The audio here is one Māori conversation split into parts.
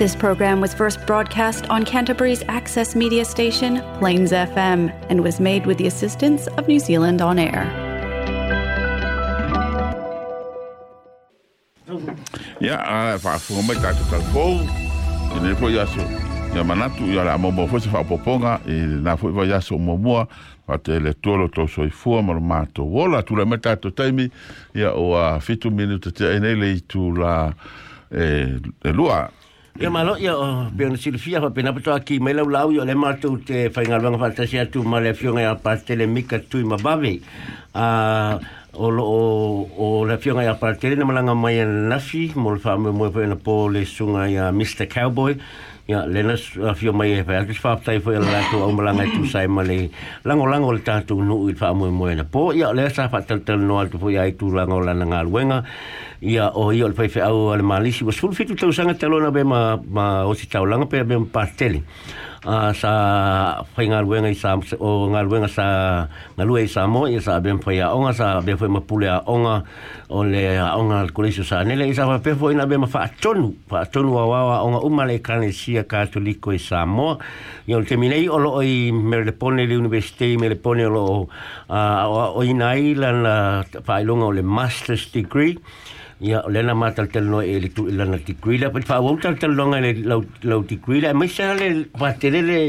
This program was first broadcast on Canterbury's access media station, Plains FM, and was made with the assistance of New Zealand On Air. poponga le tolo to so i fu mato. Wola tu la meta to taimi ya o a fitu minute te ene le tu la e lua Ya malo ya o bien Silvia fa pena pa aki me la ulau yo le mato te fa ngal wang fantasia tu male fion ya pastele mika tu ma babe. A o o o la fion ya pastele na malanga mai en nafi mo fa mo mo pena po le sunga ya Mr Cowboy. Ya, lena afio mai e fai. Akis whaptai fai ala lātou au malanga tu sai male. Lango lango le tātou nuu i wha amoe moe na. Po, ya, lea sa whataltal no atu fai ai tū lango lana ngā luenga. Ia, o ia, le fai fai au ale malisi. Wa sulu fitu tausanga talona be ma, ma osi taulanga pe be ma pasteli. Ia, a ah, sa fai ngā ruenga i sa o ngā ruenga sa ngā ruenga i sa mo i sa bēn fai a onga sa bēn fai mapule a onga o le a onga al kureisio sa nele i sa fai pēfo i nga bēn mafa atonu fa atonu a wawa onga umale kane sia katoliko i sa mo i ono teminei o lo i merelepone le universite i merelepone ah, o lo o i nga i lana fai longa o le master's degree Ya lena na mata tel no e le tu na ti kuila pa fa wa tel tal longa le la la ti kuila e ma sa le va tele le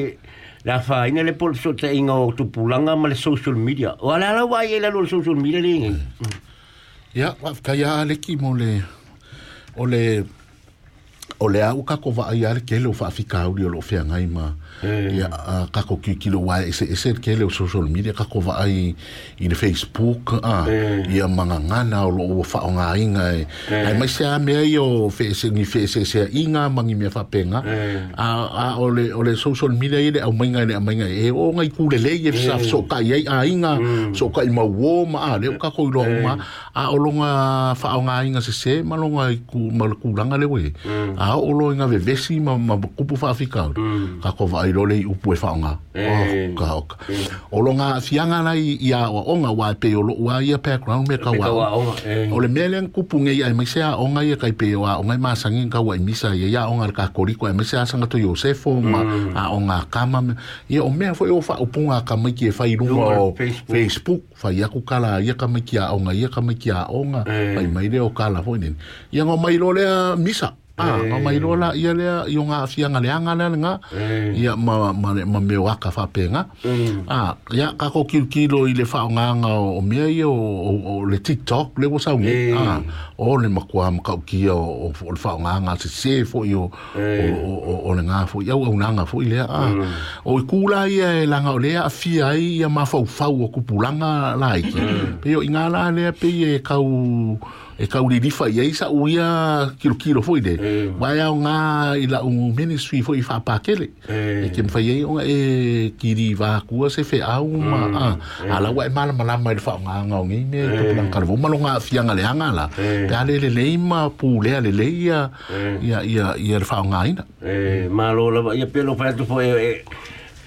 la fa ina le pol so te o tu pulanga ma le social media o ala la wa ye la lo social media le ya mm. ia wa ka ya le ki mo le ole le o le a ka ko va ya le ke lo fa fika u le lo fe ngai ma ya kako ki kilo wa ese ese kele social media kako va ai in facebook a ah, ya manga ngana lo fa o nga inga e. ai mai se a me yo fe se ni fe se se inga mangi me fa penga a a ole ole social media ile a mainga ile a mainga e o nga ku le le ye sa so ka ye a inga mm. so ka ma wo ma a le kako lo ma a o lo nga fa o nga inga se se ma lo nga ku ma ku langa le we mm. a o lo nga ve vesi ma ku pu fa fika mm. kako va ai lole i upu e whaonga. Eh. Oh, mm. O lo ngā fianga nai i a onga wā e peo lo ua i a background me ka wā. Me ka wā mm. O le mele ang kupu ngei ai e mai se a onga i a kai peo a onga i māsangi ka wā i e misa i a i a onga le ka koriko ai e mai se a sanga to Yosefo ma a onga kama I a o mea fo e o wha upunga ka mai e whai runga o Facebook. Whai aku kala i a ka mai ki a onga i a ka mai ki a onga. Eh. Mai reo kala fo i nene. I a ngā mai a misa. Ah, mama eh. iro la ia lea io nga afia nga nga eh. ia ma ma ma me waka fa penga. Mm. Ah, ia ka kil kilo ile le fa nga nga o me ia o le TikTok le wasa ngi. Eh. Ah, o le ma kwa ma ka ki o le fa nga nga se se fo io o o o le nga fo ia o nga fo i o i kula ia e la nga lea afia i ia ma fa fa o kupulanga la iki. Mm. Pe io inga la lea pe ia e ka e kaulilifa ia i saʻu ia kilokilo foʻi le uae aogā i laʻu ministry foʻi faapakele e. e ke mafaiai oga e kili vakua se feʻau ma mm, mm. alau ae malamalama i le faaogāogaogei me e. topulakalafou ma loga afiaga leaga la e. pe a le lelei ma pulea lelei ia ia ia le faaogāina malo lava ia pe lo faatu foʻi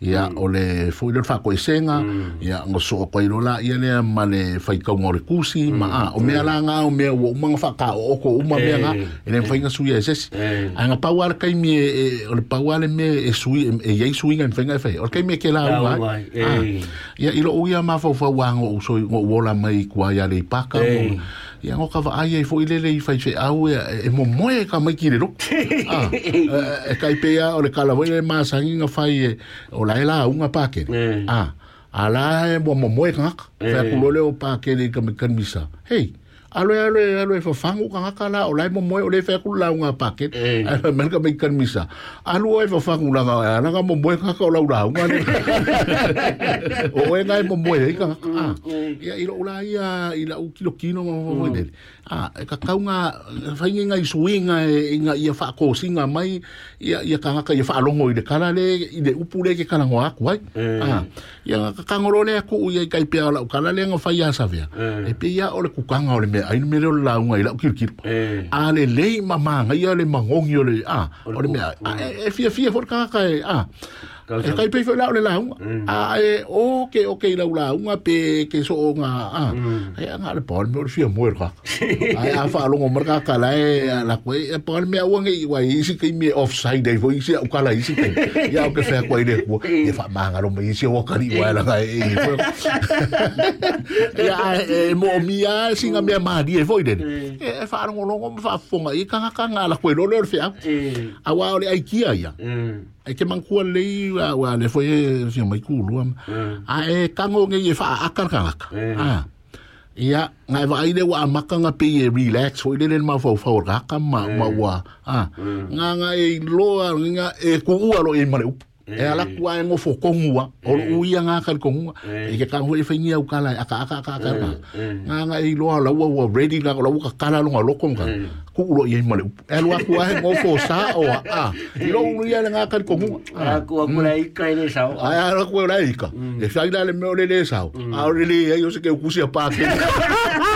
ia mm. o le fui le fa koisenga mm. ia ngo so ko ilo la ia le ma le fai ka ngore kusi mm. ma a o mea mm. langa o mea wo manga fa ka o ko o ma mea nga ele fai nga sui e ese eh. anga pa war kai mi e, o le pa war me e sui e ia sui nga fai nga fai o kai me ke la wa ah. eh. ia ilo o ia ma fa fa wa ngo so ngo wola mai kwa ia le paka eh. ia ngoka wa ai ai fo ilele i fai fe au e, e mo moe e ka mai kire ruk ah, e, e kai pea o le kala wele ma sangi nga fai e, o la e la unga pake e. ah, a la e mo mo moe ka ngak fai kulole o pake le ka me hei aloe aloe aloe fa fangu kanga kala o lai mo moe o le fa ku la unga paket eh mel ka mikan misa alu oi fa fangu la nga nga mo moe ka ka o la ura unga o e nga mo moe ka ah ya ilo ula ya ila u kilo kino mo mo dele a ah, e ka kaunga fai e nga i suinga e nga i a wha kōsinga mai i a, i a i a wha longo i le kala le i le upu le ke kala ngō aku hai a i a ka ngoro le aku ui i a i kaipea o la u le nga fai a savea eh. e pe ia ole o le kukanga o le mea me le o le i la kirikiru eh. a le lei mamanga i a le mangongi o a ah, o le a, ah, eh. e, e fia fia fōr kangaka e a e kai pe fela le launga a e o ke o ke la launga pe ke so nga a e nga le pon mo fia mo ka a a fa lo mo ka kala e la ko e pon me o nga wa i si ke me offside e voi si o kala i si ke ya o ke fa ko i le ko e fa ma nga lo me si o ka ri wa la ka e ya e mo mi a si nga me ma di e voi de e fa lo lo mo fa fonga i ka ka nga la ko lo le fa a wa o le ai kia ya e ke mangkua lei wa wa le foi si e, mai kulu am mm. a e tango nge ye fa akar ka ka mm. a ia nga vai le wa maka nga pe e relax fo le le ma fo fo ka ma ma wa a nga mm. nga e lo nga e ku lo e mare Eh, eh. e ala kua mm. mm. e mm. o lu nga i loa ready la o a i lo ulu ia a le yo se ke a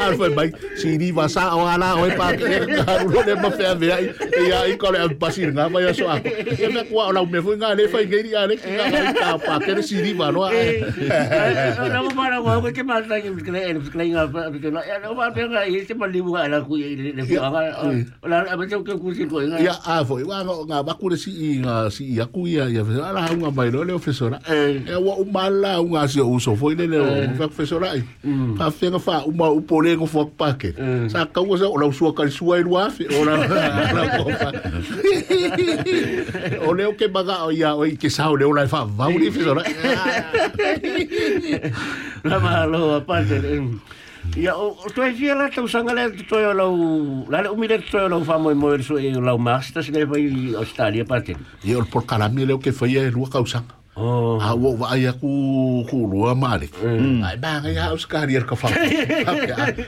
Ar fai mai, si ni wa sa o ala o e pa ke ulo le ma fea vea e ia i kore am pasi nga mai aso a. E me kua o lau me fui nga le fai ngei a le ki nga mai ta pa ke le si ni wa noa. Na mo mara wa ko ke ma ta ke biskele e biskele nga pa biskele e no ma pe nga e se ma libu ala ku e le fia nga o la ma ke ku si ko nga. Ia a foi wa nga nga ba ku le si i nga si i a ku ia ia ala nga mai lo le ofesora. E wa umala nga si o so foi le le ofesora. Pa fenga fa umau upole ko fo pake mm. sa ka ko sa ora sua ka sua i ruafe ora ora ko fa o ke baga o ia o ke sa mm. o leo la fa va o fe ora la malo aparte Ia o toi fia la tau sanga le toi o lau... La le umile toi o lau wha moi so e lau master se le vai Australia pate. Ia o por caramelo leo ke whaia e lua kausanga. Oh. A ah, wo wa ia ku ku lua mare. Mm. Ai bang ia os ka rier ka fa.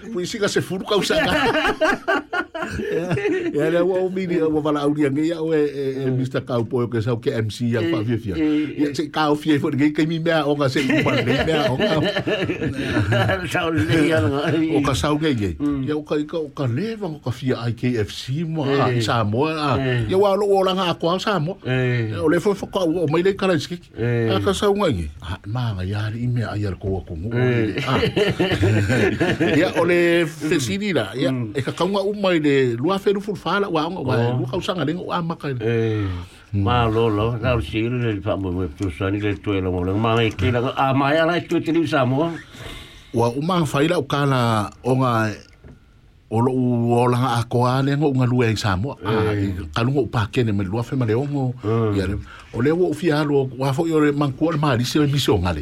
Pu singa se furu ka usa. e eh, le eh, eh, wa o mini o wala au dia ngia o Mr. Mm. Kaupo o ke sau ke MC ya fa fia fia e se ka o fo ngai ke mi mea o ka se pa le mea o ka sau le ya o ka sau ke ye mm. ya o ka o ka le va o ka fia ai KFC mo a sa mo ya wa lo o langa ko sa mo o le fo fo ka o mai le kala ski a ka sau ngai ma nga ya i me ai ar ko ko mo ya o le mm. fesini la ya e ka ka uma i le lua feru fulfala wa wa oh. lua kausaga lega ua amaka eh. mm. malo lo na o sir le fa mo mo tu sani le tu lo mo ma me ki la a ah, ma ya la tu tili sa mo wa o ma fa ila o kana o nga o lo o la a ko ale ngo nga lua i sa mo a ah, eh. ka lu ngo pa ke ne me lua fe ma eh. le o mo ya o le wo fi alo wa fo yo man ko ma ri se mi so ngale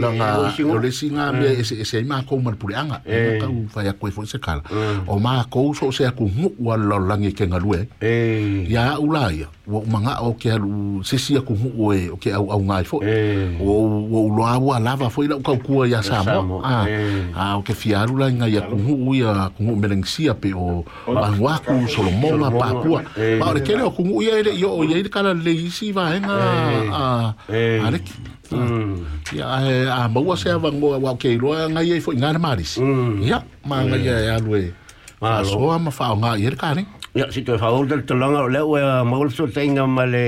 la nga o le singa me ese ese ma ko man pure anga ka u fa ya ko fo se kala o ma ko so se ku mu wa lo langi ke ngalue ya ulai wo manga o ke alu se si ku mu o e o ke au au ngai fo o o lo a wa lava fo ila ka ku ya sa mo a a o ke fi alu la nga ya ku mu ya ku mu melengsia pe o wa ku so lo mo ma pa ku pa o ke le ku mu ya ile yo o ya kala le isi va nga a reki ia a maua sea vangoa waokeiloa gai ai foʻi gana malisi ia magai ae alu e asoa ma faaogā ia le karega ia si toe faaolu tale tolaga o lea ua maua le soataiga ma le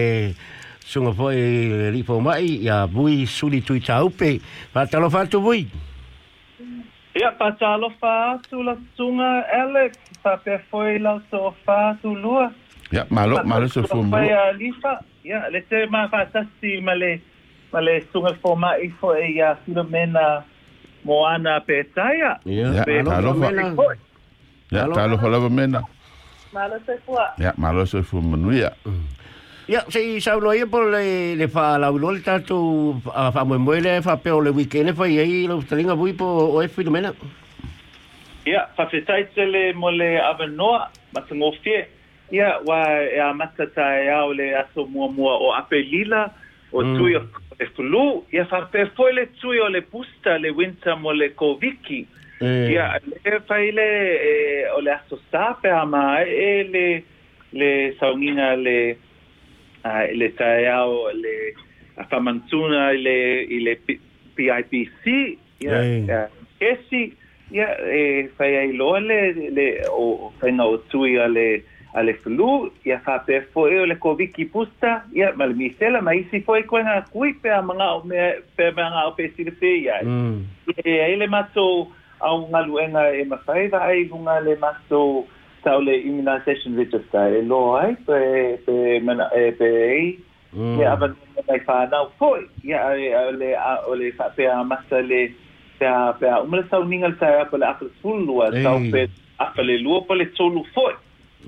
suga foʻi le liʻipaumaʻi ia bui suli tuitaupe faatalofa atu bui Ia, patalofa atu la sunga, Alex, pa pe foi la sofa tu lua. Ia, malo, malo se fumu. Pa pe alifa. ya le se ma fa sasi ma le ma le sunga fo ma i fo e ia filomena moana pe ya Ja, talo fa. Ja, fa mena. Malo se fua. Ya, malo se fua manuia. Ya, se sa lo ia por le le fa la ulo tu a fa mo muele fa pe le weekend fa ia lo tringa bui po o e filomena. Ya, fa fetai tele mo le avanoa ma tngofie. ...ya, ua e eh, más e le aso muamua o apelila o tuyo tui o e tulu ia le tui o le pusta le winter mo le koviki eh, mm. Eh, le le o le aso sa ama e le le Saunina... le le taeao le Famantuna... i le y le pipc ia mm. ...ya, eh, ia e fai le le o faiga o tui le a le flu ia fa'apefo e o le kovikipusa ia ma le misela ma isi foi koe ga kui pe amagao pe amagao pesilefei ai eai le matou aogaluega e mafai vaailuga le matou tau le immunization register e lo ai pe ei mm. e avanuga mai fanau foi ia o le faapea amasa le pea uma le sauniga le taeapa le afalesululua saupe afalelua pa le tolu foi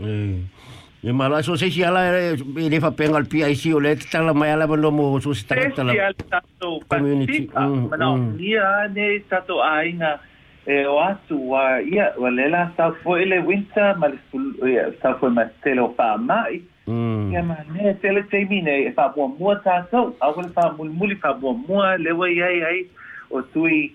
E mala so se siala e eh, le fa penga al PIC o le tala mai ala bando mo so si tala tala. Se siala tato community. Mm, ma no, mm. ia ne tato aina e eh, o atu wa ia wa le la sa fo ele winter ma le sul eh, sa fo ma telo pa mai. Ia ma mm. ne tele te mine e fa bo mo tato, a wala fa mulmuli fa bo mo le wa ia ai o tui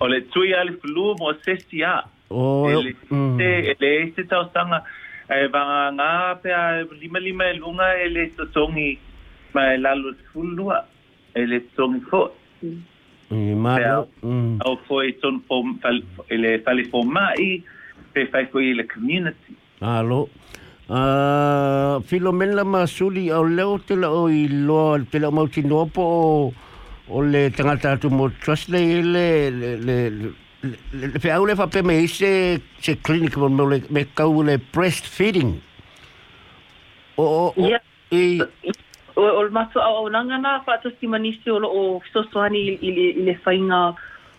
o le tui ale flu mo se si a. Ele e se mm. e tau sanga, e vanga ngā pe a e lima lima e lunga e le sotongi ma e lalo fulua, e le sotongi ko. Mm. E mara. Mm. Au fo e tonu po, e le fale fo mai, pe fai fo i le community. Alo. A filomena ma suli au leo te lao i loa, te lao mauti nopo o o le tangata atu mo trusle i le le pe au le fape me ise se clinic mo le me kau le breastfeeding o o i o le maso a o nangana fa ato si manisi o o sosoani i le fainga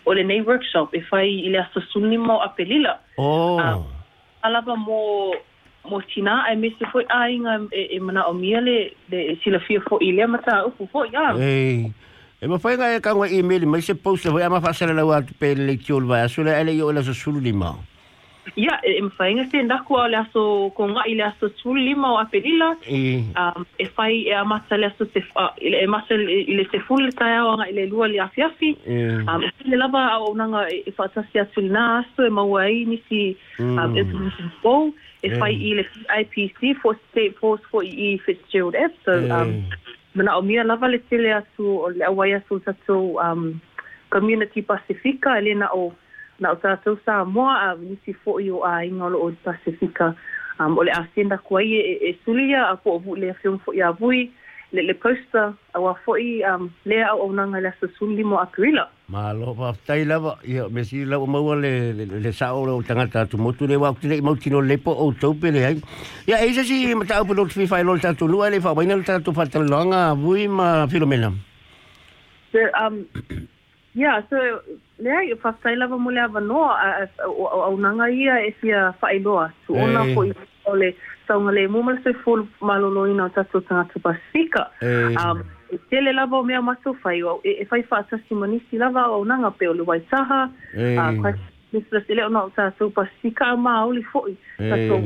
o le nei workshop e fai i le asosuni mo ah, a pelila o alaba mo mo tina ai me se foi ainga e, e mana o miele de e sila fio fo i le mata upu fo ya ei E ma fai ngai ka ngai email ma se post le vaya ma fa sala lawa pe le tiol vaya so le ele yo la so sulu lima. Ya e ma fai ngai se nda ko la so ko ngai la so sulu lima o apelila. Um e. e fai e ma sala so se fa e, e ma sala ile se full ta ya o ngai le lua le afiafi. Um e, e le lava o na ngai e fa sa sia sul na so e ma wai ni si um e so mm. e fai ile IPC for state post for e Fitzgerald F so um mana o mia lava le tele asu o le awai asu tato um, community pacifica ele na o na o tato sa moa a vinisi fo i o a ingolo o pacifica um, o le asenda kua i e, e, e sulia a po o vu le a fion fo i a vui le le poster a wa foi um le a o nanga la se sulli mo akrila ma lo pa tai la ba ia me si la mo le le sa o lo tanga ta tu mo tu le wa tu le mo ti no le po o tau pe le ai ya e se si ma ta po lo fi fa lo ta tu lu ale fa vaina ta tu fa ta lo nga bui ma filomena se um ya so le ai fa tai la mo le ava no o nanga ia e sia fa i lo tu ona po i le saunga le mo mala se full malolo ina tatu tanga tupa sika. Um, Te le lava o mea matu fai o, e fai e fa atasi manisi lava o nanga peo le wai saha, ah, kwa kwa se le ona o tatu tupa sika a maa uli fo'i. Um,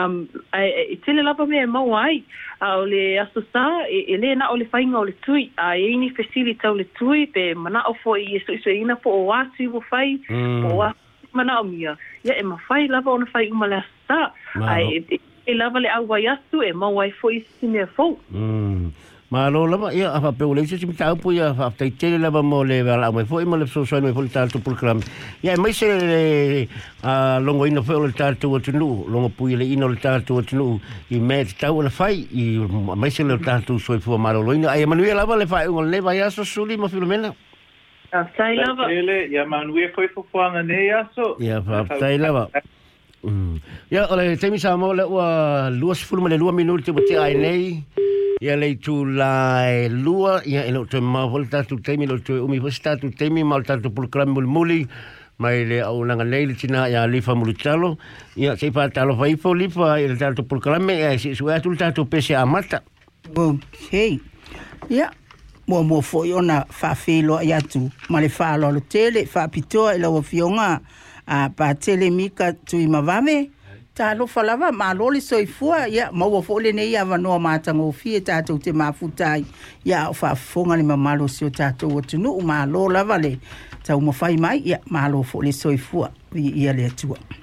um i te le lava mea mau ai, a o le aso e le na o le fainga o le tui, a e ini fesili tau le tui, pe mana o fo'i, e so iso ina po o atu i wafai, po mm. o atu mana o mia. Ia e mawhai lava ona whai umale a sta. Ai, e, e lava le au wai atu e mawai fo i sine a fo. Mm. Ma lo lava ia a fa peo leise simi kaupu ia a fa tei tele lava mo le wala au mai fo i mo le fso soi mai fo le tātu pulkram. Ia e mai le a longo ina fo le tātu atinu, longo pui le ina le tātu atinu i me te tau ala fai i mai se le tātu soi fua maro loina. Ai e lava le fai ungo le vai aso suli ma filomena. Ia. Tai lava. Ele, fo fo koe ya nei aso. Ya tai lava. Ia, ole, temi sa mo le ua luas fulma le lua minuti te mate ai nei. ya. lei tu lai lua, ya eno te mawhole tatu teimi, lo umi hos temi teimi, mau tatu pulkrami muli muli. mai le au langa nei le tina ia lifa mulutalo ia sei pa talo fai fo lifa ia le tatu si suatu tatu pese amata. Bom, sei. muamua foʻi ona faafelo ai atu ma le faalolo tele faapitoa e i laua fioga a patele mika tui mavave talofa lava malo le soifua ia maua foʻi lenei avanoa matagofie tatou te mafuta ai ia o faafofoga le mamalo sio tatou atunuu malo lava le taumafai mai ia malo foʻi le soifua ia le atua